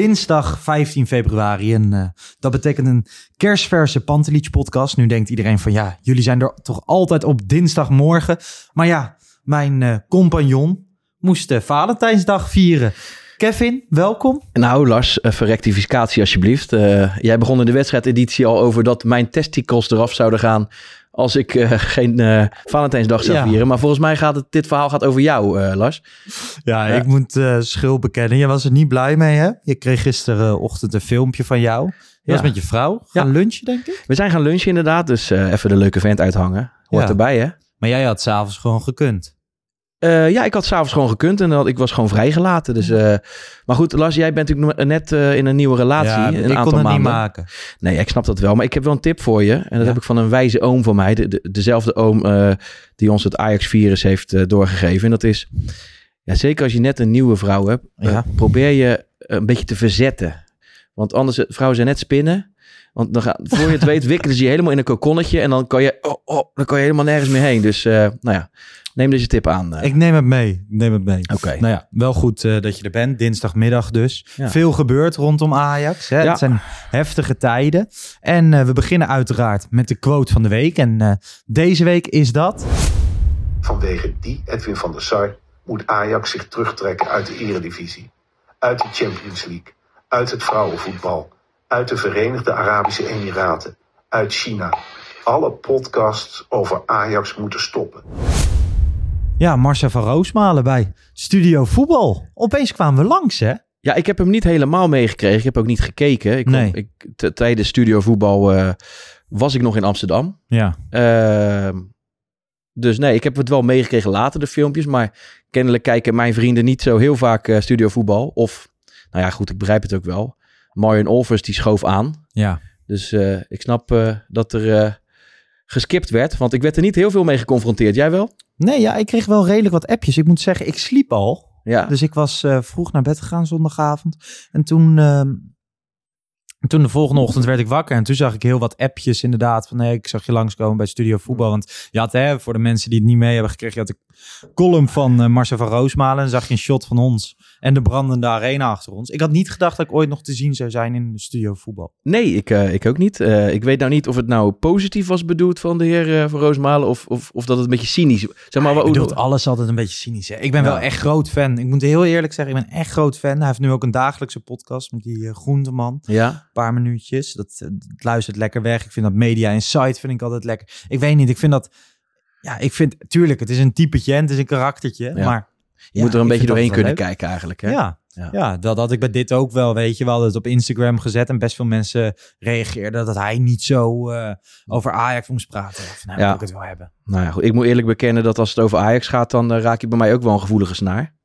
Dinsdag 15 februari. En eh, dat betekent een kerstverse Pantelich podcast. Nu denkt iedereen van ja, jullie zijn er toch altijd op dinsdagmorgen. Maar ja, mijn eh, compagnon moest eh, Valentijnsdag vieren. Kevin, welkom. Nou, Lars, even rectificatie alsjeblieft. Jij begon in de wedstrijdeditie al over dat mijn testicles eraf zouden gaan als ik eh, geen eh, Valentijnsdag zou Ja. vieren. Maar volgens mij gaat het, dit verhaal gaat over jou, eh, Lars. Ja, ik moet schuld bekennen. Je was er niet blij mee, hè? Je kreeg gisterenochtend een filmpje van jou. Je was met je vrouw gaan Ja. lunchen, denk ik. We zijn gaan lunchen inderdaad, dus even de leuke vent uithangen. Hoort erbij, hè? Maar jij had s'avonds gewoon gekund. Eh, ja, ik had s'avonds gewoon gekund en dan, ik was gewoon vrijgelaten. Dus, eh, maar goed, Lars, jij bent natuurlijk net eh, in een nieuwe relatie. ja, een ik aantal kon het maanden. niet maken. Nee, ik snap dat wel. Maar ik heb wel een tip voor je. En dat Ja. heb ik van een wijze oom van mij. De, de- dezelfde oom die ons het Ajax-virus heeft doorgegeven. En dat is, ja, zeker als je net een nieuwe vrouw hebt, Ja. probeer je een beetje te verzetten. Want anders, vrouwen zijn net spinnen. Want dan ga, voor je het weet wikkelen ze je helemaal in een kokonnetje. En dan kan je, oh, oh, dan kan je helemaal nergens meer heen. Dus, nou ja, neem deze tip aan. eh. Ik neem het mee. Neem het mee. Oké. Nou ja, wel goed eh, dat je er bent. Dinsdagmiddag dus. Ja. Veel gebeurt rondom Ajax. Hè? Ja. Het zijn heftige tijden. En eh, we beginnen uiteraard met de quote van de week. En eh, deze week is dat... Vanwege die Edwin van der Sar moet Ajax zich terugtrekken uit de Eredivisie, uit de Champions League, uit het vrouwenvoetbal, uit de Verenigde Arabische Emiraten, uit China. Alle podcasts over Ajax moeten stoppen. Ja, Marcel van Roosmalen bij Studio Voetbal. Opeens kwamen we langs, hè? Ja, ik heb hem niet helemaal meegekregen. Ik heb ook niet gekeken. Ik, Nee. ik, tijdens studio voetbal eh, was ik nog in Amsterdam. Ja. Ehm, dus nee, ik heb het wel meegekregen later, de filmpjes. Maar kennelijk kijken mijn vrienden niet zo heel vaak eh, studio voetbal. Of, nou ja, goed, ik begrijp het ook wel. Marion Olvers, die schoof aan. Ja. Dus eh, ik snap dat er geskipt werd. Want ik werd er niet heel veel mee geconfronteerd. Jij wel? Nee, ja, ik kreeg wel redelijk wat appjes. Ik moet zeggen, ik sliep al. Ja. Dus ik was eh, vroeg naar bed gegaan zondagavond. En toen, ehm, toen de volgende ochtend werd ik wakker. En toen zag ik heel wat appjes inderdaad. Van nee, ik zag je langskomen bij Studio Voetbal. Want je had, hè, voor de mensen die het niet mee hebben gekregen, je had de column van eh, Marcel van Roosmalen. En zag je een shot van ons en de brandende arena achter ons. Ik had niet gedacht dat ik ooit nog te zien zou zijn in Studio Voetbal. Nee, ik, eh, ik ook niet. Eh, ik weet nou niet of het nou positief was bedoeld van de heer Van Roosmalen. Of, of, of dat het een beetje cynisch Zeg maar, Ik wat, bedoel, alles altijd een beetje cynisch. Hè? Ik ben Ja. wel echt groot fan. Ik moet heel eerlijk zeggen, ik ben echt groot fan. Hij heeft nu ook een dagelijkse podcast met die groenteman. Ja, paar minuutjes. Dat, eh, luistert lekker weg. Ik vind dat Media Insight vind ik altijd lekker. Ik weet niet, ik vind dat... Ja, ik vind... Tuurlijk, het is een typetje en het is een karaktertje. Ja. Maar je ja, moet er een beetje doorheen kunnen leuk. kijken eigenlijk. Hè? Ja. Ja. Ja. dat had ik bij dit ook wel, weet je. We hadden het op Instagram gezet en best veel mensen reageerden dat hij niet zo eh, over Ajax moest praten. Of, nou, Ja. ik het wel hebben. Nou ja, goed. Ik moet eerlijk bekennen dat als het over Ajax gaat, dan eh, raak je bij mij ook wel een gevoelige snaar.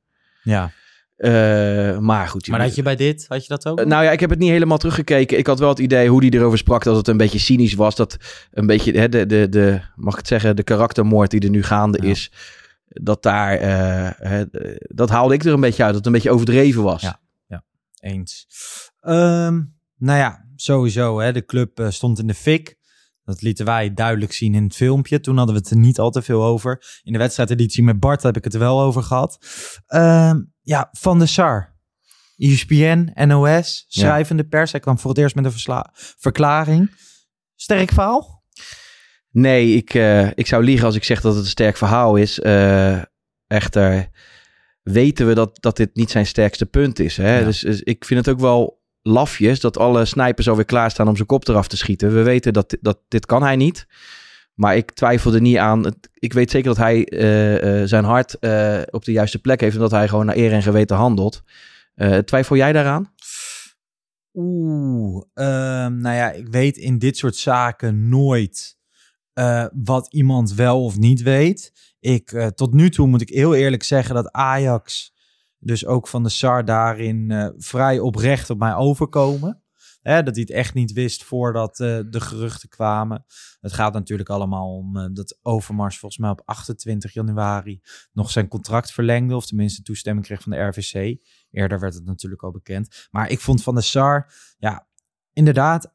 Ja. Eh, maar goed. Maar moet- had je bij dit, had je dat ook? Eh, Nou ja, ik heb het niet helemaal teruggekeken. Ik had wel het idee hoe die erover sprak dat het een beetje cynisch was. Dat een beetje, hè, de, de, de, mag ik het zeggen, de karaktermoord die er nu gaande Ja. is. Dat daar, eh, hè, dat haalde ik er een beetje uit. Dat het een beetje overdreven was. Ja. Eens. Ehm, nou ja, sowieso. Hè, de club stond in de fik. Dat lieten wij duidelijk zien in het filmpje. Toen hadden we het er niet al te veel over. In de wedstrijdeditie met Bart heb ik het er wel over gehad. Ehm, ja, Van der Sar. ESPN, NOS, schrijvende pers. Hij kwam voor het eerst met een verklaring. Sterk verhaal? Nee, ik, eh, ik zou liegen als ik zeg dat het een sterk verhaal is. Eh, echter weten we dat, dat dit niet zijn sterkste punt is. Hè? Ja. Dus, dus ik vind het ook wel lafjes dat alle snijpers alweer klaarstaan om zijn kop eraf te schieten. We weten dat, dat dit kan hij niet. Maar ik twijfel er niet aan. Ik weet zeker dat hij eh, eh, zijn hart eh, op de juiste plek heeft en dat hij gewoon naar eer en geweten handelt. Twijfel jij daaraan? Oeh, ehm, nou ja, ik weet in dit soort zaken nooit wat iemand wel of niet weet. Ik, tot nu toe moet ik heel eerlijk zeggen dat Ajax, dus ook van de SAR daarin vrij oprecht op mij overkomen. Hè, dat hij het echt niet wist voordat eh, de geruchten kwamen. Het gaat natuurlijk allemaal om eh, dat Overmars volgens mij op 28 januari nog zijn contract verlengde. Of tenminste toestemming kreeg van de RVC. Eerder werd het natuurlijk al bekend. Maar ik vond van de SAR, ja, inderdaad,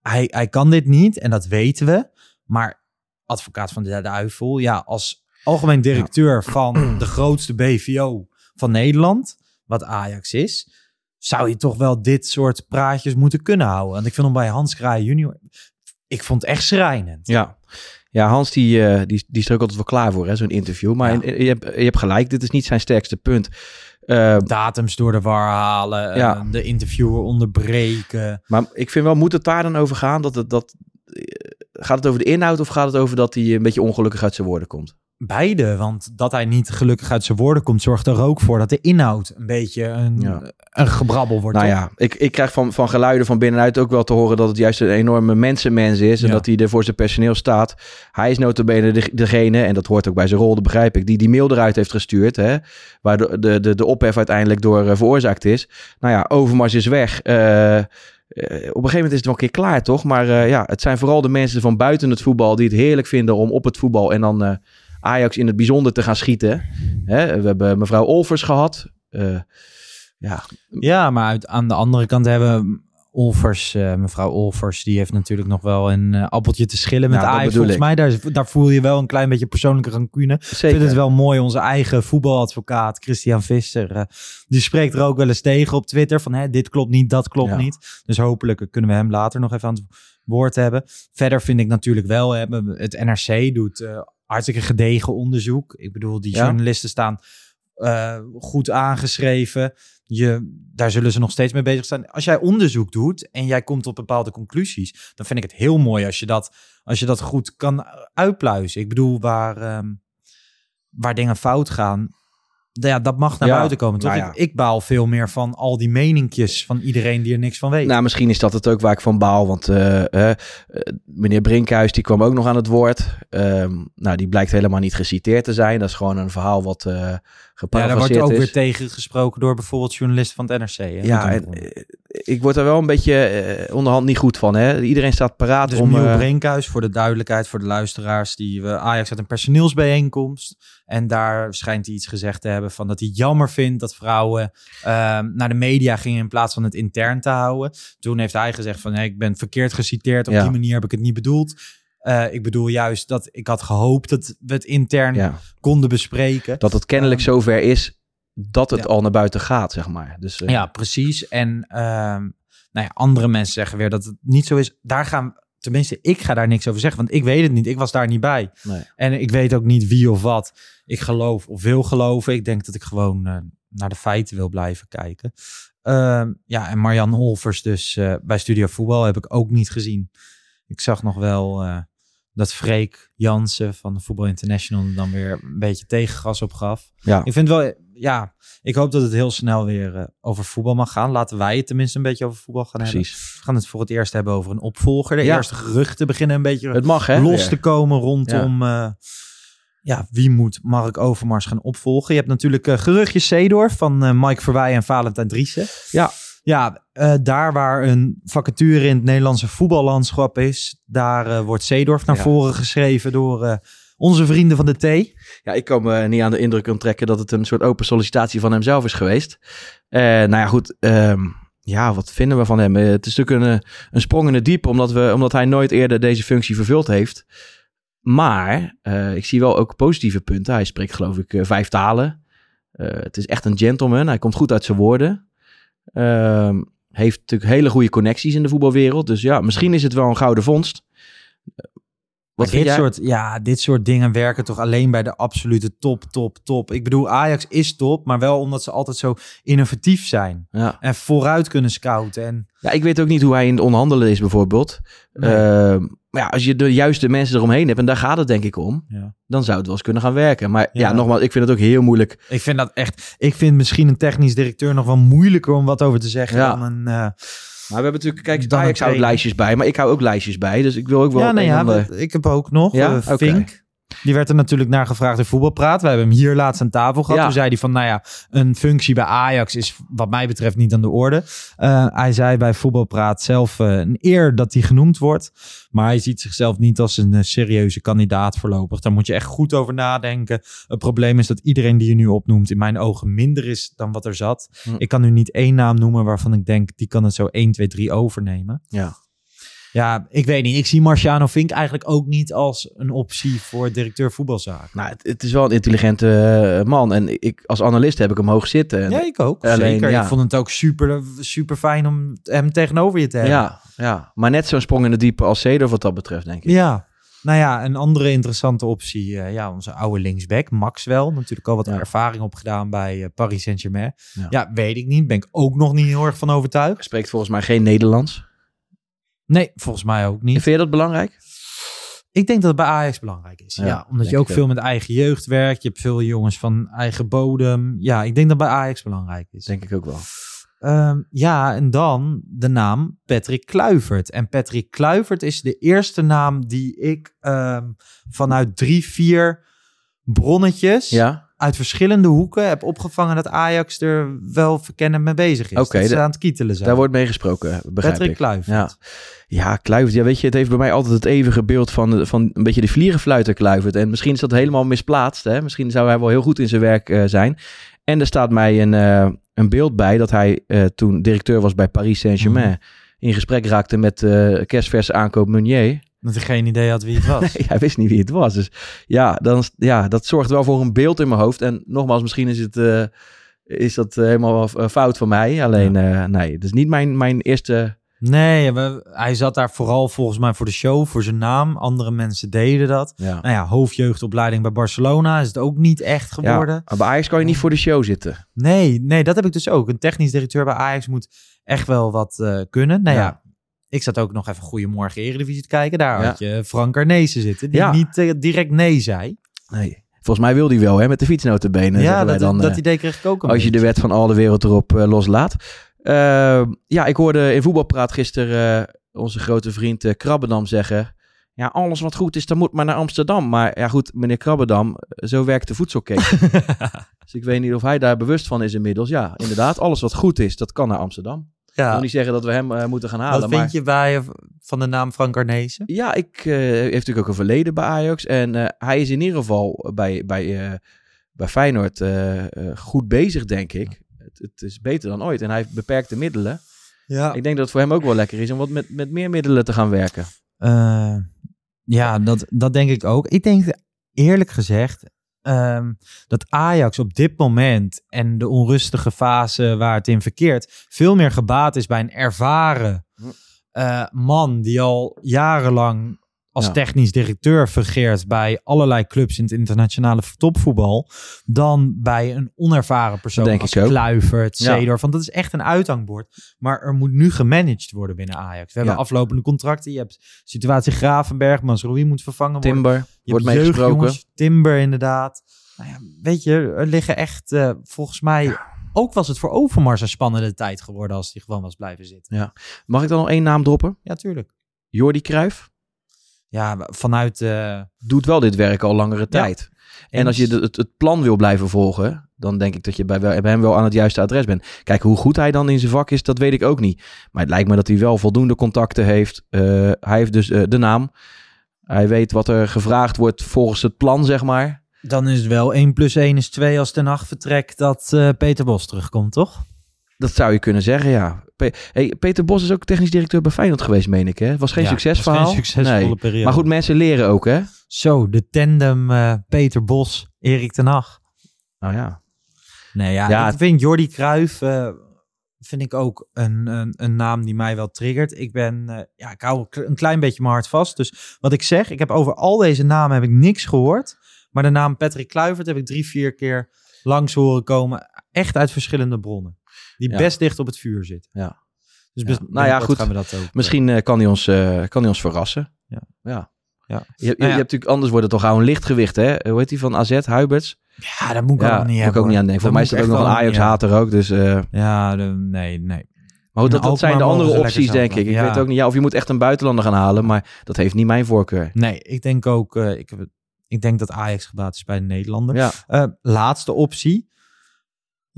hij, hij kan dit niet en dat weten we. Maar advocaat van de duivel, ja, als algemeen directeur van de grootste BVO van Nederland, wat Ajax is, zou je toch wel dit soort praatjes moeten kunnen houden. Want ik vind hem bij Hans Kraaij junior, ik vond het echt schrijnend. Ja. Ja, Hans die, eh, die, die is er ook altijd wel klaar voor, hè, zo'n interview. Maar Ja. in- je, hebt, je hebt gelijk, dit is niet zijn sterkste punt. Eh, Datums door de war halen, Ja. eh, de interviewer onderbreken. maar ik vind wel, moet het daar dan over gaan? Dat het, dat, gaat het over de inhoud of gaat het over dat hij een beetje ongelukkig uit zijn woorden komt? Beide, want dat hij niet gelukkig uit zijn woorden komt, zorgt er ook voor dat de inhoud een beetje een, Ja. een gebrabbel wordt. Nou toch? ja, ik, ik krijg van, van geluiden van binnenuit ook wel te horen dat het juist een enorme mensenmens is. En Ja. dat hij er voor zijn personeel staat. Hij is notabene de, degene, en dat hoort ook bij zijn rol, dat begrijp ik, die die mail eruit heeft gestuurd. Hè, waar de, de, de, de ophef uiteindelijk door eh, veroorzaakt is. Nou ja, Overmars is weg. Eh, eh, op een gegeven moment is het wel een keer klaar, toch? Maar ja, het zijn vooral de mensen van buiten het voetbal die het heerlijk vinden om op het voetbal en dan Ajax in het bijzonder te gaan schieten. Hè, we hebben mevrouw Olvers gehad. Eh, ja, Ja, maar uit, aan de andere kant hebben Olvers, eh, mevrouw Olvers, die heeft natuurlijk nog wel een eh, appeltje te schillen met Nou, Ajax. Volgens ik. mij, daar, daar voel je wel een klein beetje persoonlijke rancune. Ik vind het wel mooi, onze eigen voetbaladvocaat Christian Visser, die spreekt er ook wel eens tegen op Twitter van dit klopt niet, dat klopt Ja. niet. Dus hopelijk kunnen we hem later nog even aan het woord hebben. Verder vind ik natuurlijk wel, hè, het NRC doet hartstikke gedegen onderzoek. Ik bedoel, die journalisten staan eh, goed aangeschreven. Je, daar zullen ze nog steeds mee bezig zijn. Als jij onderzoek doet en jij komt op bepaalde conclusies, dan vind ik het heel mooi als je dat, als je dat goed kan uitpluizen. Ik bedoel, waar, ehm, waar dingen fout gaan, ja, dat mag naar Ja, buiten komen. Toch? nou ja. ik, ik baal veel meer van al die meninkjes van iedereen die er niks van weet. Nou, misschien is dat het ook waar ik van baal. Want eh, eh, eh, meneer Brinkhuis, die kwam ook nog aan het woord. Ehm, nou, die blijkt helemaal niet geciteerd te zijn. Dat is gewoon een verhaal wat eh ja, daar wordt ook is. weer tegen gesproken door bijvoorbeeld journalisten van het NRC. Hè, ja, en, ik word er wel een beetje eh, onderhand niet goed van. Hè? Iedereen staat paraat Dus om... Miel eh, Brinkhuis, voor de duidelijkheid, voor de luisteraars, die we Ajax uit een personeelsbijeenkomst. En daar schijnt hij iets gezegd te hebben van dat hij jammer vindt dat vrouwen ehm, naar de media gingen in plaats van het intern te houden. Toen heeft hij gezegd van hey, ik ben verkeerd geciteerd, op Ja. die manier heb ik het niet bedoeld. Eh, ik bedoel juist dat ik had gehoopt dat we het intern ja, konden bespreken. dat het kennelijk Ehm, zover is dat het ja. al naar buiten gaat, zeg maar. Dus, eh, Ja, precies. En ehm, nou ja, andere mensen zeggen weer dat het niet zo is. Daar gaan, tenminste, ik ga daar niks over zeggen, want ik weet het niet. Ik was daar niet bij. Nee. En ik weet ook niet wie of wat ik geloof of wil geloven. Ik denk dat ik gewoon eh, naar de feiten wil blijven kijken. Ehm, ja, en Marjan Holvers dus eh, bij Studio Voetbal heb ik ook niet gezien. Ik zag nog wel dat Freek Jansen van de Voetbal International er dan weer een beetje tegengas op gaf. Ja. Ik vind wel, ja, ik hoop dat het heel snel weer eh, over voetbal mag gaan. Laten wij het tenminste een beetje over voetbal gaan hebben. Precies. We gaan het voor het eerst hebben over een opvolger. De Ja. eerste geruchten beginnen een beetje Het mag, hè? los te komen rondom ja. ja, wie moet Mark Overmars gaan opvolgen. Je hebt natuurlijk eh, geruchtjes Seedorf van eh, Mike Verwij en Valentijn Driessen. Ja. Ja, eh, daar waar een vacature in het Nederlandse voetballandschap is, daar eh, wordt Seedorf naar Ja. voren geschreven door eh, onze vrienden van de T. Ja, ik kan me niet aan de indruk onttrekken dat het een soort open sollicitatie van hemzelf is geweest. Eh, nou ja, goed. ehm, ja, wat vinden we van hem? Eh, het is natuurlijk een, een sprong in het diep, omdat, we, omdat hij nooit eerder deze functie vervuld heeft. Maar eh, ik zie wel ook positieve punten. Hij spreekt geloof ik vijf talen. Het is echt een gentleman. Hij komt goed uit zijn woorden. Ehm, heeft natuurlijk hele goede connecties in de voetbalwereld. Dus ja, misschien is het wel een gouden vondst. Vind dit jij? soort, ja, dit soort dingen werken toch alleen bij de absolute top, top, top. Ik bedoel, Ajax is top, maar wel omdat ze altijd zo innovatief zijn. Ja. En vooruit kunnen scouten. En ja, ik weet ook niet hoe hij in het onderhandelen is bijvoorbeeld. Nee. Ehm, maar ja, als je de juiste mensen eromheen hebt, en daar gaat het denk ik om, Ja. dan zou het wel eens kunnen gaan werken. Maar ja, Ja. nogmaals, ik vind het ook heel moeilijk. ik vind dat echt, ik vind misschien een technisch directeur nog wel moeilijker om wat over te zeggen Ja. dan een... eh, Maar we hebben natuurlijk, kijk, Dan Ajax houdt lijstjes bij, maar ik hou ook lijstjes bij. Dus ik wil ook wel ja, een nou ja, we- ik heb ook nog. Ja? eh. Die werd er natuurlijk naar gevraagd in voetbalpraat. We hebben hem hier laatst aan tafel gehad. Ja. Toen zei hij van, nou ja, een functie bij Ajax is wat mij betreft niet aan de orde. Eh, hij zei bij voetbalpraat zelf eh, een eer dat hij genoemd wordt. Maar hij ziet zichzelf niet als een eh, serieuze kandidaat voorlopig. Daar moet je echt goed over nadenken. Het probleem is dat iedereen die je nu opnoemt in mijn ogen minder is dan wat er zat. Hm. Ik kan nu niet één naam noemen waarvan ik denk, die kan het zo 1, 2, 3 overnemen. Ja. Ja, ik weet niet. Ik zie Marciano Vink eigenlijk ook niet als een optie voor directeur voetbalzaken. Nou, het, het is wel een intelligente eh, man. En ik, als analist heb ik hem hoog zitten. En- Ja, ik ook. Alleen, Zeker. ja. Ik vond het ook super, super fijn om hem tegenover je te hebben. ja, ja, maar net zo'n sprong in de diepe als Cedar wat dat betreft, denk ik. Ja. Nou ja, een andere interessante optie. eh, ja, onze oude linksback, Maxwell. Natuurlijk al wat Ja. ervaring opgedaan bij eh, Paris Saint-Germain. Ja. Ja. weet ik niet. Ben ik ook nog niet heel erg van overtuigd. Spreekt volgens mij geen Nederlands. Nee, volgens mij ook niet. Vind je dat belangrijk? Ik denk dat het bij Ajax belangrijk is. Ja, Ja, omdat je ook veel met eigen jeugd werkt. Je hebt veel jongens van eigen bodem. Ja, ik denk dat bij Ajax belangrijk is. Denk ik ook wel. Ehm, ja, en dan de naam Patrick Kluivert. En Patrick Kluivert is de eerste naam die ik ehm, vanuit drie, vier bronnetjes Ja, uit verschillende hoeken heb opgevangen dat Ajax er wel verkennen mee bezig is. Oké, dat ze aan het kietelen zijn. daar wordt mee gesproken, begrijp Patrick ik. Kluivert. Ja. Ja, Kluivert. Ja, weet je, het heeft bij mij altijd het eeuwige beeld van, van een beetje de vliegenfluiter Kluivert. En misschien is dat helemaal misplaatst. Hè? Misschien zou hij wel heel goed in zijn werk eh, zijn. En er staat mij een, eh, een beeld bij dat hij eh, toen directeur was bij Paris Saint-Germain. Mhm. In gesprek raakte met kerstverse aankoop Meunier. Dat hij geen idee had wie het was. Nee, hij wist niet wie het was. Dus ja, dan, ja, dat zorgt wel voor een beeld in mijn hoofd. En nogmaals, misschien is, het, eh, is dat eh, helemaal eh, fout van mij. Alleen, eh, nee, het is niet mijn, mijn eerste... Nee, we- hij zat daar vooral volgens mij voor de show, voor zijn naam. Andere mensen deden dat. Ja. Nou ja, hoofdjeugdopleiding bij Barcelona is het ook niet echt geworden. Ja, bij Ajax kan je niet voor de show zitten. Nee, nee, dat heb ik dus ook. Een technisch directeur bij Ajax moet echt wel wat kunnen. Nou ja. Ik zat ook nog even Goedemorgen Eredivisie te kijken. Daar had je Frank Arnezen zitten, die niet eh, direct nee zei. Nee. Volgens mij wil hij wel, hè, met de fietsnotenbenen. ja, dat, dan, dat eh, idee kreeg ik ook als je de wet van al de wereld erop eh, loslaat. Eh, ja, ik hoorde in voetbalpraat gisteren onze grote vriend Krabbedam zeggen... Ja, alles wat goed is, dan moet maar naar Amsterdam. Maar ja goed, meneer Krabbedam, zo werkt de voedselketen. dus ik weet niet of hij daar bewust van is inmiddels. Ja, inderdaad, alles wat goed is, dat kan naar Amsterdam. Ik wil niet zeggen dat we hem eh, moeten gaan halen. Wat maar... vind je bij van de naam Frank Arnezen? Ja, ik eh, heeft natuurlijk ook een verleden bij Ajax. En eh, hij is in ieder geval bij, bij, eh, bij Feyenoord goed bezig, denk ik. Het, het is beter dan ooit. En hij heeft beperkte middelen. Ja. Ik denk dat het voor hem ook wel lekker is om wat met, met meer middelen te gaan werken. Eh, ja, dat, dat denk ik ook. Ik denk eerlijk gezegd ehm, dat Ajax op dit moment en de onrustige fase waar het in verkeert, veel meer gebaat is bij een ervaren eh, man die al jarenlang als Ja. technisch directeur fungeert bij allerlei clubs in het internationale topvoetbal, dan bij een onervaren persoon denk als. Kluivert, Ja. Seedorf. Want dat is echt een uithangbord. Maar er moet nu gemanaged worden binnen Ajax. We hebben Ja. aflopende contracten. Je hebt situatie Gravenberg, Masrowi moet vervangen worden. Timber Je wordt meegesproken. Timber inderdaad. Nou ja, weet je, er liggen echt eh, volgens mij... Ook was het voor Overmars een spannende tijd geworden als hij gewoon was blijven zitten. Mag ik dan nog één naam droppen? Ja, tuurlijk. Jordi Cruijff Ja, vanuit... eh, doet wel dit werk al langere tijd. En als je het, het plan wil blijven volgen, dan denk ik dat je bij, hem wel aan het juiste adres bent. Kijk, hoe goed hij dan in zijn vak is, dat weet ik ook niet. Maar het lijkt me dat hij wel voldoende contacten heeft. Eh, hij heeft dus eh, de naam. Hij weet wat er gevraagd wordt volgens het plan, zeg maar. Dan is het wel 1 plus 1 is 2 als Ten Hag vertrekt dat Peter Bos terugkomt, toch? Dat zou je kunnen zeggen, ja. Pe- hey, Peter Bos is ook technisch directeur bij Feyenoord geweest, meen ik. Hè? Was geen Ja, succesverhaal. was geen succesvolle Nee. periode. Maar goed, mensen leren ook, hè? Zo, de tandem eh, Peter Bos, Erik ten Hag. Nou ja. Nee, ja, Ja, ik vind Jordi Cruijff... eh, vind ik ook een, een, een naam die mij wel triggert. Ik ben, eh, ja, ik hou een klein beetje mijn hart vast. Dus wat ik zeg, ik heb over al deze namen heb ik niks gehoord. Maar de naam Patrick Kluivert heb ik drie, vier keer langs horen komen. Echt uit verschillende bronnen. Die best dicht op het vuur zit. Ja. Dus best, Nou ja, goed. Gaan we dat ook, eh, Misschien eh, kan, hij ons, eh, kan hij ons verrassen. Ja. ja. Ja. Je, je, Nou je hebt natuurlijk, anders wordt het toch gauw een lichtgewicht, hè? Hoe heet die van AZ, Huiberts? Ja, dat moet ik ja, allemaal niet moet hebben. ik ook niet aan denken. Voor mij is dat ook nog een Ajax-hater ook. Dus, eh, Ja, de- nee, nee. maar goed, dat, zijn de andere opties, denk ik. Ik weet ook niet. Ja, of je moet echt een buitenlander gaan halen, maar dat heeft niet mijn voorkeur. Nee, ik denk ook, eh, ik, ik denk dat Ajax gebaat is bij de Nederlander. Ja, Eh, laatste optie.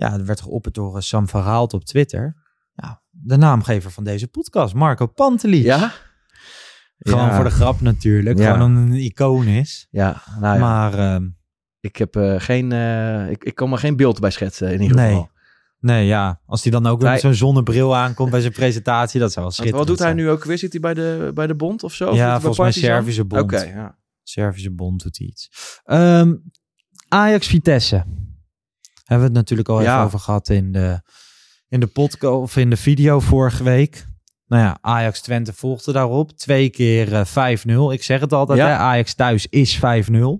Ja, er werd geopperd door eh, Sam van Raalt op Twitter. Ja, de naamgever van deze podcast, Marco Pantelic. ja? Gewoon Ja. voor de grap natuurlijk. Ja. Gewoon een icoon is. Ja, nou ja. Maar ehm, Ik, heb, eh, geen, eh, ik, ik kan me geen beeld bij schetsen in ieder Nee. geval. nee, ja. Als hij dan ook weer met zo'n zonnebril aankomt bij zijn presentatie, dat zou wel schitterend Wat doet hij nu ook weer? Zit hij bij de, bij de bond of zo? Ja, volgens mij? Servische Bond. Oké, ja. Servische Bond doet hij iets. Ehm, Ajax Vitesse. Hebben we het natuurlijk al Ja. even over gehad in de, in de podcast of in de video vorige week. Nou ja, Ajax Twente volgde daarop. Twee keer eh, 5-0. Ik zeg het altijd, Ja. hè, Ajax thuis is 5-0.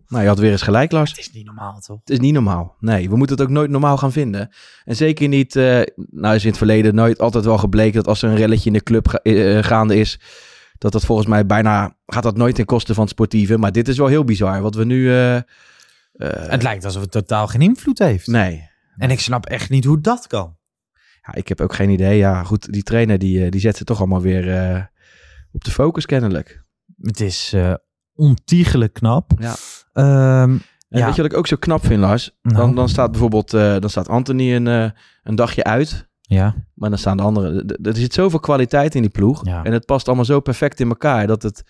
Nou, je had weer eens gelijk, Lars. Het is niet normaal, toch? Het is niet normaal. Nee, we moeten het ook nooit normaal gaan vinden. En zeker niet, eh, nou is in het verleden nooit altijd wel gebleken dat als er een relletje in de club ga- eh, gaande is, dat dat volgens mij bijna, gaat dat nooit ten koste van het sportieve. Maar dit is wel heel bizar, wat we nu... eh, Het lijkt alsof het totaal geen invloed heeft. nee, En ik snap echt niet hoe dat kan. ja, ik heb ook geen idee. Ja, goed, die trainer die, eh, die zet ze toch allemaal weer eh, op de focus kennelijk. Het is ontiegelijk knap. Ja. Ehm, En Ja. weet je wat ik ook zo knap vind, Lars? Nou. Dan, dan staat bijvoorbeeld, dan staat Anthony een, een dagje uit. ja. Maar dan staan de anderen. Er zit zoveel kwaliteit in die ploeg. Ja. En het past allemaal zo perfect in elkaar. Dat het.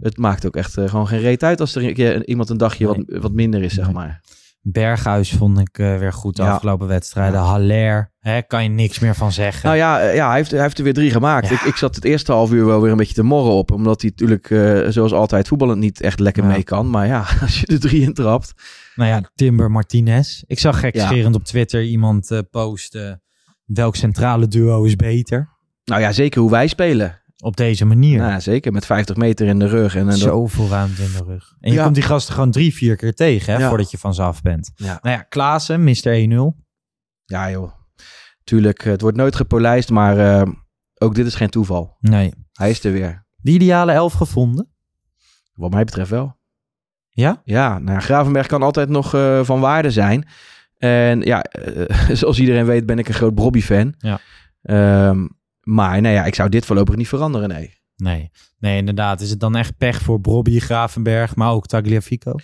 Het maakt ook echt eh, gewoon geen reet uit als er een keer iemand een dagje Nee. wat, wat minder is, zeg maar. Berghuis vond ik eh, weer goed de Ja. afgelopen wedstrijden. Haller, hè, kan je niks meer van zeggen. Nou ja, eh, ja hij, heeft, hij heeft er weer drie gemaakt. Ja. Ik, ik zat het eerste half uur wel weer een beetje te morren op. Omdat hij natuurlijk, zoals altijd, voetballend niet echt lekker Ja. mee kan. Maar ja, als je er drie in trapt. Nou ja, Timber Martinez. Ik zag gekscherend op Twitter iemand posten. Welk centrale duo is beter? Nou ja, zeker hoe wij spelen. Op deze manier. Nou, zeker met 50 meter in de rug. En, en dat- Zoveel ruimte in de rug. En je Ja. komt die gasten gewoon drie, vier keer tegen hè, voordat je van ze af bent. Ja. Nou ja, Klaassen, Mr. 1-0. ja joh, tuurlijk, het wordt nooit gepolijst. Maar eh, ook dit is geen toeval. Nee. Hij is er weer. De ideale elf gevonden? Wat mij betreft wel. Ja? Ja, nou, Gravenberg kan altijd nog eh, van waarde zijn. En ja, eh, zoals iedereen weet ben ik een groot Brobby-fan. Ja. Ehm, maar nou ja, ik zou dit voorlopig niet veranderen, nee. Nee. Nee, inderdaad. Is het dan echt pech voor Bobby Gravenberg, maar ook Tagliafico?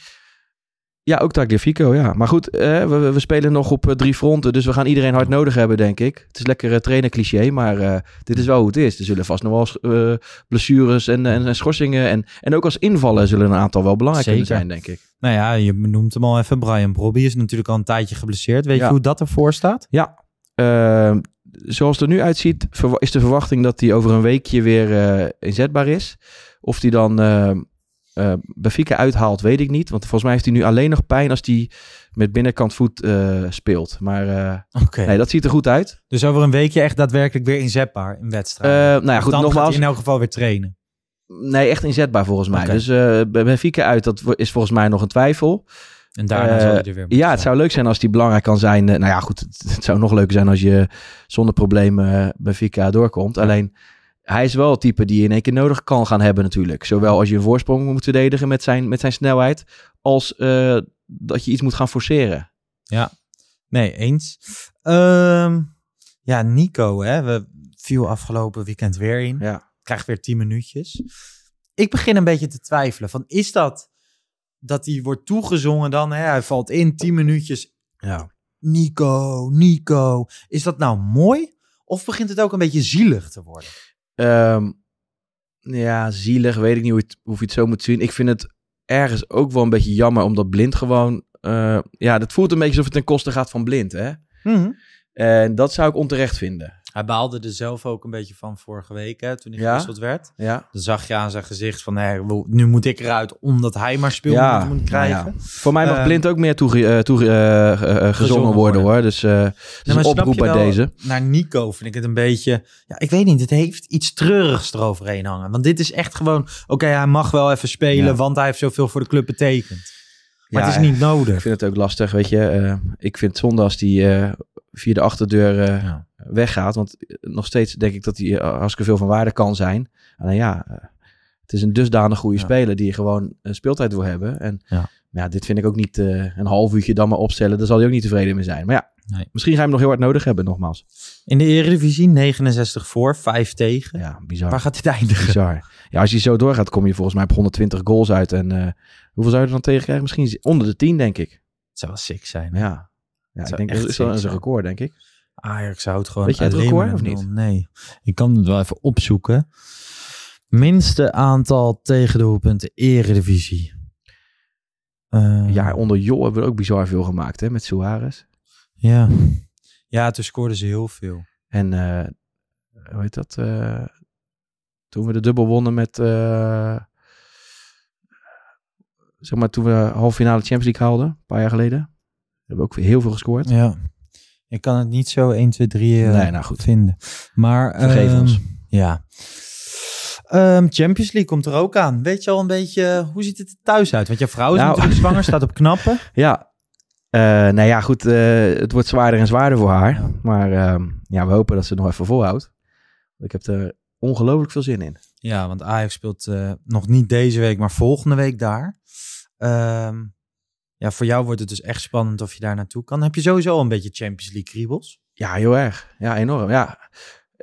Ja, ook Tagliafico, ja. Maar goed, eh, we, we spelen nog op eh, drie fronten, dus we gaan iedereen hard nodig hebben, denk ik. Het is lekker uh, trainer cliché, maar eh, dit is wel hoe het is. Er zullen vast nog wel eh, blessures en, en, en schorsingen en, en ook als invallen zullen een aantal wel belangrijk Zeker. kunnen zijn, denk ik. Nou ja, je noemt hem al even. Brian Brobby is natuurlijk al een tijdje geblesseerd. Weet Ja. je hoe dat ervoor staat? Ja, ehm, zoals het er nu uitziet, is de verwachting dat hij over een weekje weer eh, inzetbaar is. Of hij dan uh, uh, Benfica uithaalt, weet ik niet. Want volgens mij heeft hij nu alleen nog pijn als hij met binnenkant voet speelt. Maar okay. nee, dat ziet er goed uit. Dus over een weekje echt daadwerkelijk weer inzetbaar in wedstrijden? nou ja, goed, dan nogmaals. gaat hij in elk geval weer trainen? Nee, echt inzetbaar volgens mij. Okay. Dus Benfica uit, dat is volgens mij nog een twijfel. En daarna uh, zal hij er weer Ja, het zou leuk zijn als die belangrijk kan zijn. Uh, nou ja, goed, het, het, zou nog leuker zijn als je zonder problemen Benfica doorkomt. Ja. Alleen, hij is wel het type die je in één keer nodig kan gaan hebben natuurlijk. Zowel als je een voorsprong moet verdedigen met zijn, met zijn snelheid, als uh, dat je iets moet gaan forceren. Ja, nee, eens. Um, ja, Nico, hè, we viel afgelopen weekend weer in. Ja. Krijgt weer tien minuutjes. Ik begin een beetje te twijfelen. Van, is dat dat hij wordt toegezongen dan? Hè? Hij valt in, tien minuutjes. Ja. Nico, Nico. Is dat nou mooi? Of begint het ook een beetje zielig te worden? Um, ja, zielig. Weet ik niet hoe, het, hoe je het zo moet zien. Ik vind het ergens ook wel een beetje jammer, omdat Blind gewoon... Uh, ja, dat voelt een beetje alsof het ten koste gaat van Blind, hè? Mm -hmm. En dat zou ik onterecht vinden. Hij baalde er zelf ook een beetje van vorige week, hè, toen hij Ja? gewisseld werd. Ja. Dan zag je aan zijn gezicht van, nee, nu moet ik eruit omdat hij maar speelminuten moet krijgen. nou ja. Voor mij mag Ehm, Blind ook meer toege, eh, toege- eh, eh, gezongen gezongen worden, hoor. Dus, Nee, een maar snap oproep bij deze. Naar Nico vind ik het een beetje... Ja, ik weet niet, het heeft iets treurigs eroverheen hangen. Want dit is echt gewoon... Oké, hij mag wel even spelen, Ja. want hij heeft zoveel voor de club betekend. Maar Ja, het is niet nodig. Ik vind het ook lastig, weet je. Ik vind het zonde als die via de achterdeur Ja. Weggaat. Want eh, nog steeds denk ik dat hij hartstikke veel van waarde kan zijn. Alleen ja, eh, het is een dusdanig goede Ja. speler die je gewoon speeltijd wil hebben. En Ja. maar ja, dit vind ik ook niet eh, een half uurtje dan maar opstellen. Daar zal hij ook niet tevreden mee zijn. Maar ja, Nee. misschien ga je hem nog heel hard nodig hebben, nogmaals. In de Eredivisie 69 voor, 5 tegen. Ja, bizar. Waar gaat dit eindigen? Bizar. Ja, als je zo doorgaat, kom je volgens mij op 120 goals uit. En eh, hoeveel zou je er dan tegen krijgen? Misschien onder de 10, denk ik. Het zou wel sick zijn. Ja, ja ik denk dat is wel een record, denk ik. Ajax houdt gewoon Weet je het alleen record of niet? Nee, ik kan het wel even opzoeken. Minste aantal tegendoelpunten Eredivisie. Eh, Ja, onder Jo hebben we ook bizar veel gemaakt, hè, met Suarez. ja. Ja, toen scoorden ze heel veel. En eh, hoe heet dat? eh, toen we de dubbel wonnen met... zeg maar, toen we halve finale Champions League haalden, een paar jaar geleden. Hebben we ook heel veel gescoord. Ja. Ik kan het niet zo 1, 2, 3 eh, Nee, nou goed. vinden. Maar, Vergeef ehm, ons. Ja. Ehm, Champions League komt er ook aan. Weet je al een beetje, hoe ziet het er thuis uit? Want jouw vrouw is Nou. natuurlijk zwanger, staat op knappen. Ja. Eh, nou ja, goed. eh, het wordt zwaarder en zwaarder voor haar. Ja. Maar ehm, ja, we hopen dat ze het nog even volhoudt. Ik heb er ongelooflijk veel zin in. Ja, want Ajax speelt nog niet deze week, maar volgende week daar. Ja, voor jou wordt het dus echt spannend of je daar naartoe kan. Heb je sowieso al een beetje Champions League kriebels? Ja, heel erg. Ja, enorm. Ja.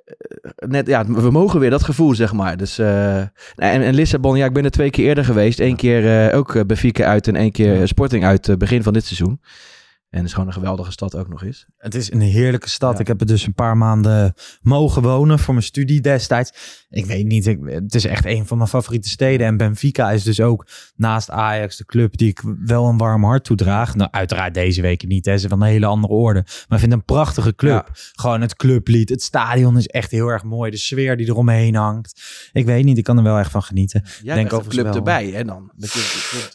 Eh, Net, ja, we mogen weer dat gevoel, zeg maar. Dus, eh, en, en Lissabon, ja, ik ben er twee keer eerder geweest. Eén keer eh, ook Benfica uit en één keer Sporting uit begin van dit seizoen. En het is gewoon een geweldige stad ook nog eens. Het is een heerlijke stad. Ja. Ik heb er dus een paar maanden mogen wonen voor mijn studie destijds. Ik weet niet, ik, het is echt een van mijn favoriete steden. En Benfica is dus ook naast Ajax de club die ik wel een warm hart toedraag. Nou, uiteraard deze week niet, hè. ze van een hele andere orde. Maar ik vind het een prachtige club. Gewoon het clublied, het stadion is echt heel erg mooi. De sfeer die eromheen hangt. Ik weet niet, ik kan er wel echt van genieten. Jij Denk overigens club wel. erbij, hè dan?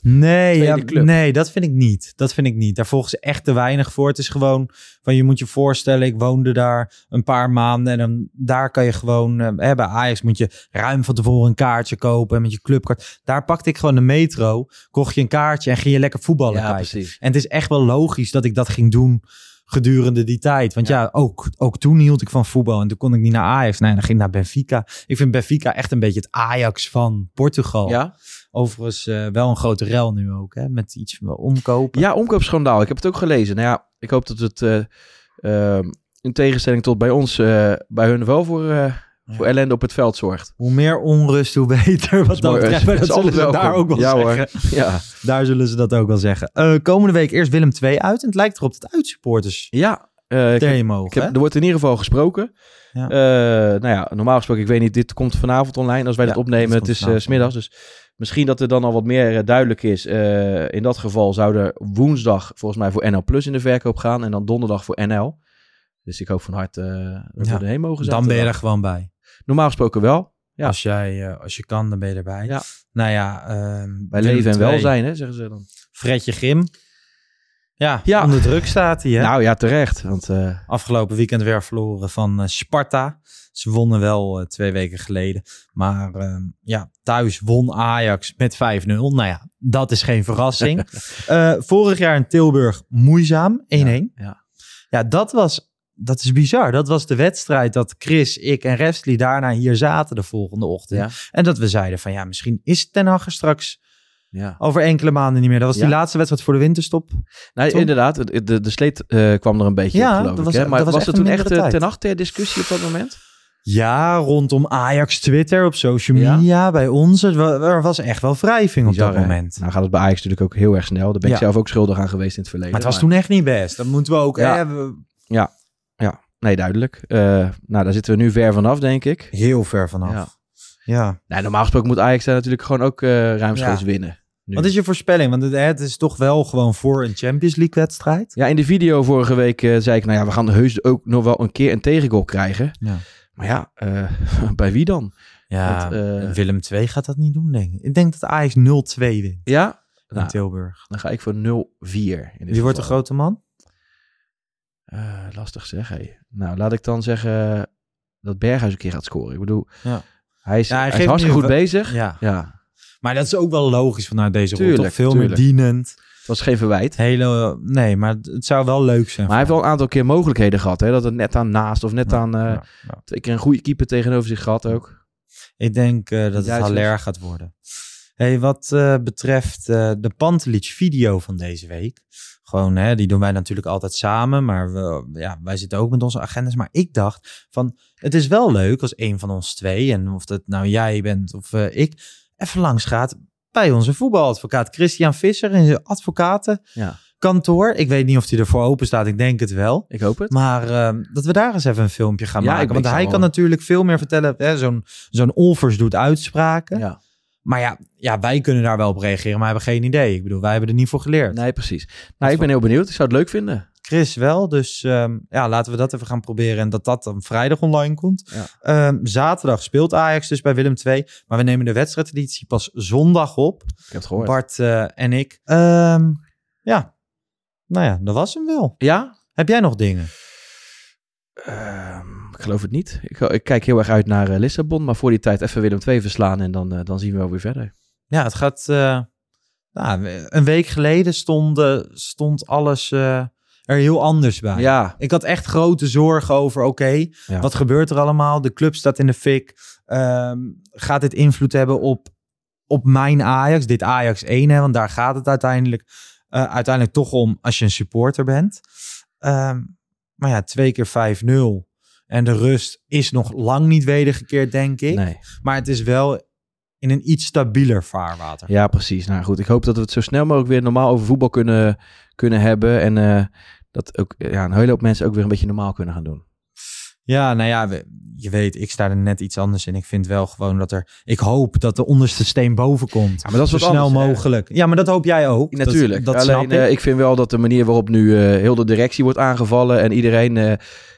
Nee, ja, nee, dat vind ik niet. Dat vind ik niet. Daar volgen ze echt te weinig voor. Het is gewoon van je moet je voorstellen, ik woonde daar een paar maanden en dan daar kan je gewoon eh, bij Ajax moet je ruim van tevoren een kaartje kopen met je clubkaart. Daar pakte ik gewoon de metro, kocht je een kaartje en ging je lekker voetballen Ja, kijken. precies. En het is echt wel logisch dat ik dat ging doen gedurende die tijd. Want ja, ook, ook toen hield ik van voetbal en toen kon ik niet naar Ajax. Nee, dan ging ik naar Benfica. Ik vind Benfica echt een beetje het Ajax van Portugal. Ja? Overigens eh, wel een grote rel nu ook, hè? Met iets van omkopen. Ja, omkoopschandaal. Ik heb het ook gelezen. Nou ja, ik hoop dat het eh, ehm, in tegenstelling tot bij ons, eh, bij hun wel voor, voor ellende op het veld zorgt. Hoe meer onrust, hoe beter. Wat dat betreft. Dat zullen ze daar ook wel Ja, hoor. zeggen. Ja, Daar zullen ze dat ook wel zeggen. Komende week eerst Willem 2 uit. En het lijkt erop dat uitsupporters ja eh, ik, mogen. ik heb, er wordt in ieder geval gesproken. Ja. Nou ja, normaal gesproken, ik weet niet, dit komt vanavond online. Als wij Ja, dit opnemen, het is smiddags. Dus misschien dat er dan al wat meer eh, duidelijk is. Eh, in dat geval zou er woensdag volgens mij voor NL Plus in de verkoop gaan. En dan donderdag voor NL. Dus ik hoop van harte eh, dat we erheen mogen zijn. Dan ben je er gewoon bij. Normaal gesproken wel. Ja. Als, jij, als je kan, dan ben je erbij. Ja. Nou ja, ehm, Bij leven en 2. welzijn, hè, zeggen ze dan. Fredje Grim. Ja, Ja. onder druk staat hij. Hè? Nou ja, terecht. Want Afgelopen weekend weer verloren van Sparta. Ze wonnen wel eh, twee weken geleden. Maar ehm, ja, thuis won Ajax met 5-0. Nou ja, dat is geen verrassing. Eh, vorig jaar in Tilburg moeizaam, 1-1. Ja, ja. dat was... Dat is bizar. Dat was de wedstrijd dat Chris, ik en Restly daarna hier zaten de volgende ochtend. Ja. En dat we zeiden van ja, misschien is Ten Hag straks ja. over enkele maanden niet meer. Dat was die laatste wedstrijd voor de winterstop. Nou, Tom? inderdaad, de, de, sleet eh, kwam er een beetje Ja, geloof dat ik. was- hè? dat Maar was was, er een toen echt ten ter discussie op dat moment? Ja, rondom Ajax Twitter op social Ja? media bij ons. Er was echt wel wrijving op dat hè? moment. Nou gaat het bij Ajax natuurlijk ook heel erg snel. Daar ben ik Ja. zelf ook schuldig aan geweest in het verleden. maar het was toen echt niet best. Dat moeten we ook. Ja. Hè, we- Nee, duidelijk. Eh, nou, daar zitten we nu ver vanaf, denk ik. heel ver vanaf. Ja. Ja. Normaal gesproken moet Ajax daar natuurlijk gewoon ook eh ruimschoots Ja. winnen. nu. Wat is je voorspelling? Want het, het is toch wel gewoon voor een Champions League wedstrijd. Ja, in de video vorige week eh, zei ik, nou ja, we gaan heus ook nog wel een keer een tegengoal krijgen. Ja. Maar ja, eh, bij wie dan? Ja, Want, eh, Willem II gaat dat niet doen, denk ik. Ik denk dat Ajax 0-2 wint Ja? in Nou, Tilburg. dan ga ik voor 0-4. in dit Wie wordt de grote man? Eh, lastig zeg, hé. Nou, laat ik dan zeggen dat Berghuis een keer gaat scoren. Ik bedoel, Ja. hij is, Ja, hij hij is hartstikke goed bezig. Ja. ja. Maar dat is ook wel logisch vanuit deze rol. Veel tuurlijk. meer dienend. Het was geen verwijt. Hele, nee, maar het zou wel leuk zijn. Maar hij heeft wel een aantal keer mogelijkheden gehad. Hè? Dat het net aan naast of net Ja, aan... eh, ja, ja. Twee keer een goede keeper tegenover zich gehad ook. Ik denk eh, dat het. Haller gaat worden. Hey, wat eh, betreft de Pantelic video van deze week. Gewoon, hè, die doen wij natuurlijk altijd samen. Maar we, ja, wij zitten ook met onze agendas. Maar ik dacht van, het is wel leuk als een van ons twee. En of dat nou jij bent of ik. Even langs gaat bij onze voetbaladvocaat Christian Visser in zijn advocatenkantoor. Ja, Ik weet niet of hij ervoor open staat. Ik denk het wel. ik hoop het. Maar ehm, dat we daar eens even een filmpje gaan Ja, maken. Want hij kan natuurlijk veel meer vertellen. Zo'n zo'n Olvers doet uitspraken. Ja. Maar ja, ja, wij kunnen daar wel op reageren, maar hebben geen idee. Ik bedoel, wij hebben er niet voor geleerd. Nee, precies. Nou, ik ben heel benieuwd. Ik zou het leuk vinden. Chris wel, dus ehm, ja, laten we dat even gaan proberen. En dat dat dan vrijdag online komt. Ja. Ehm, zaterdag speelt Ajax dus bij Willem II. Maar we nemen de wedstrijdeditie pas zondag op. Ik heb het gehoord. Bart eh, en ik. Ehm, ja, nou ja, dat was hem wel. Ja? Heb jij nog dingen? Ik geloof het niet. Ik, ik kijk heel erg uit naar eh, Lissabon. Maar voor die tijd even Willem II verslaan. En dan, eh, dan zien we wel weer verder. Ja, het gaat. nou, een week geleden stond, stond alles er heel anders bij. Ja. Ik had echt grote zorgen over, oké, Ja. wat gebeurt er allemaal? De club staat in de fik. Ehm, gaat dit invloed hebben op, op mijn Ajax? Dit Ajax 1, hè? Want daar gaat het uiteindelijk, eh, uiteindelijk toch om als je een supporter bent. Ehm, maar ja, twee keer 5-0. En de rust is nog lang niet wedergekeerd, denk ik. Nee. Maar het is wel in een iets stabieler vaarwater. Ja, precies. Nou goed, ik hoop dat we het zo snel mogelijk weer normaal over voetbal kunnen, kunnen hebben. En eh, dat ook ja, een hele hoop mensen ook weer een beetje normaal kunnen gaan doen. Ja, nou ja, we- je weet, ik sta er net iets anders in. Ik vind wel gewoon dat er... Ik hoop dat de onderste steen boven komt. Ja, maar dat is Zo wat snel anders, mogelijk. Ja, maar dat hoop jij ook. Natuurlijk. Dat, Alleen snap ik. eh, ik vind wel dat de manier waarop nu eh, heel de directie wordt aangevallen en iedereen eh,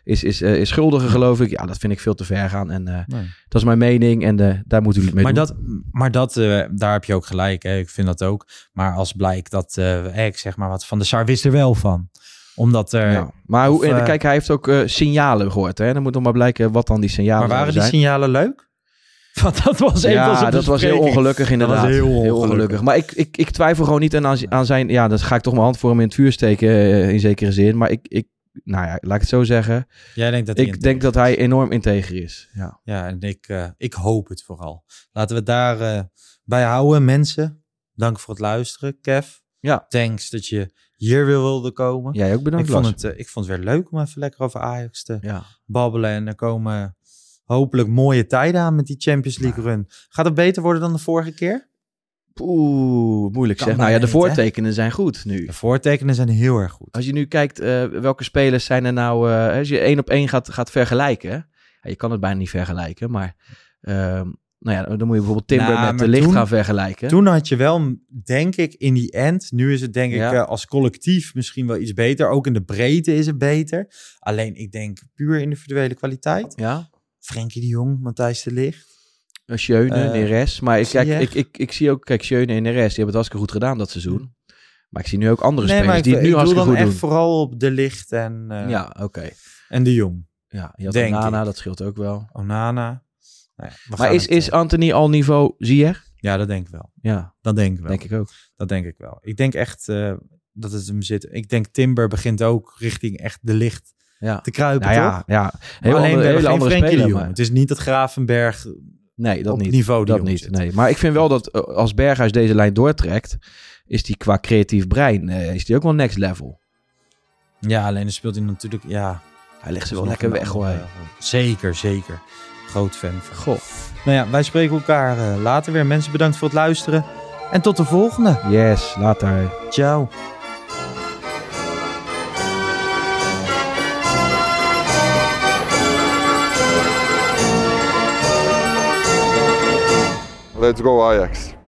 is, is, is schuldiger, geloof ik. Ja, dat vind ik veel te ver gaan. En Nee. dat is mijn mening en daar moeten jullie het mee Maar, doen. dat, maar dat, daar heb je ook gelijk. Hè. Ik vind dat ook. Maar als blijkt dat, ik zeg maar wat, Van de Sar wist er wel van. Omdat er... Ja. Maar hoe, of, eh, kijk, hij heeft ook eh, signalen gehoord. Hè? Dan moet nog maar blijken wat dan die signalen maar waren die zijn. signalen leuk? Want dat was ja, zijn dat was heel ongelukkig inderdaad. was heel ongelukkig. Maar ik, ik, ik twijfel gewoon niet aan, aan zijn... Ja, dan ga ik toch mijn hand voor hem in het vuur steken eh, in zekere zin. Maar ik, ik, nou ja, laat ik het zo zeggen. Jij denkt dat hij Ik denk dat hij enorm integer is. Ja. Ja, en ik, eh, ik hoop het vooral. Laten we het daar eh, bij houden, mensen. Dank voor het luisteren, Kev. Ja. Thanks dat je hier weer wilde komen. Jij ook bedankt, ik, vond het, eh, ik vond het weer leuk om even lekker over Ajax te Ja. babbelen. En er komen hopelijk mooie tijden aan met die Champions League run. Gaat het beter worden dan de vorige keer? Oeh, moeilijk Kan zeg. Nou ja, de voortekenen zijn goed nu. De voortekenen zijn heel erg goed. Als je nu kijkt, eh, welke spelers zijn er nou... eh, als je één op één gaat, gaat vergelijken... Ja, je kan het bijna niet vergelijken, maar... ehm, nou ja, dan moet je bijvoorbeeld Timber Nou, met de licht toen- gaan vergelijken. Toen had je wel, denk ik, in die end. Nu is het denk ik eh, als collectief misschien wel iets beter. Ook in de breedte is het beter. Alleen ik denk puur individuele kwaliteit. Ja, Frenkie de Jong, Matthijs de Ligt. Uh, Schöne, Eh, Neres. Maar ik, kijk, ik, ik, ik zie ook, kijk, Schöne en Neres, die hebben het hartstikke goed gedaan dat seizoen. Maar ik zie nu ook andere Nee, spelers ik, die het nu ik bedoel hartstikke dan goed echt doen. vooral op de Licht en, eh, Ja, oké. en de Jong. Ja, je had Denk Onana, ik. dat scheelt ook wel. Onana. Nou ja, Maar is, is eh, Anthony al niveau Ziyech? Ja, dat denk ik wel. Ja, Dat denk ik wel. denk ik ook. Dat denk ik wel. Ik denk echt eh, dat het hem zit. Ik denk Timber begint ook richting echt de Licht Ja. te kruipen, Nou toch? ja, ja. Heel alleen andere, hele andere speler. Maar- Het is niet dat Gravenberg Nee, dat op niet. niveau de dat niet. zit. Nee. Maar ik vind wel dat eh, als Berghuis deze lijn doortrekt, is die qua creatief brein, is die ook wel next level. Ja, alleen dan speelt hij natuurlijk... Ja, Hij legt ze wel lekker weg hoor. Zeker, zeker. Groot fan van. Goh. Nou ja, wij spreken elkaar eh, later weer. Mensen, bedankt voor het luisteren. En tot de volgende. Yes, later. Ciao. Let's go Ajax.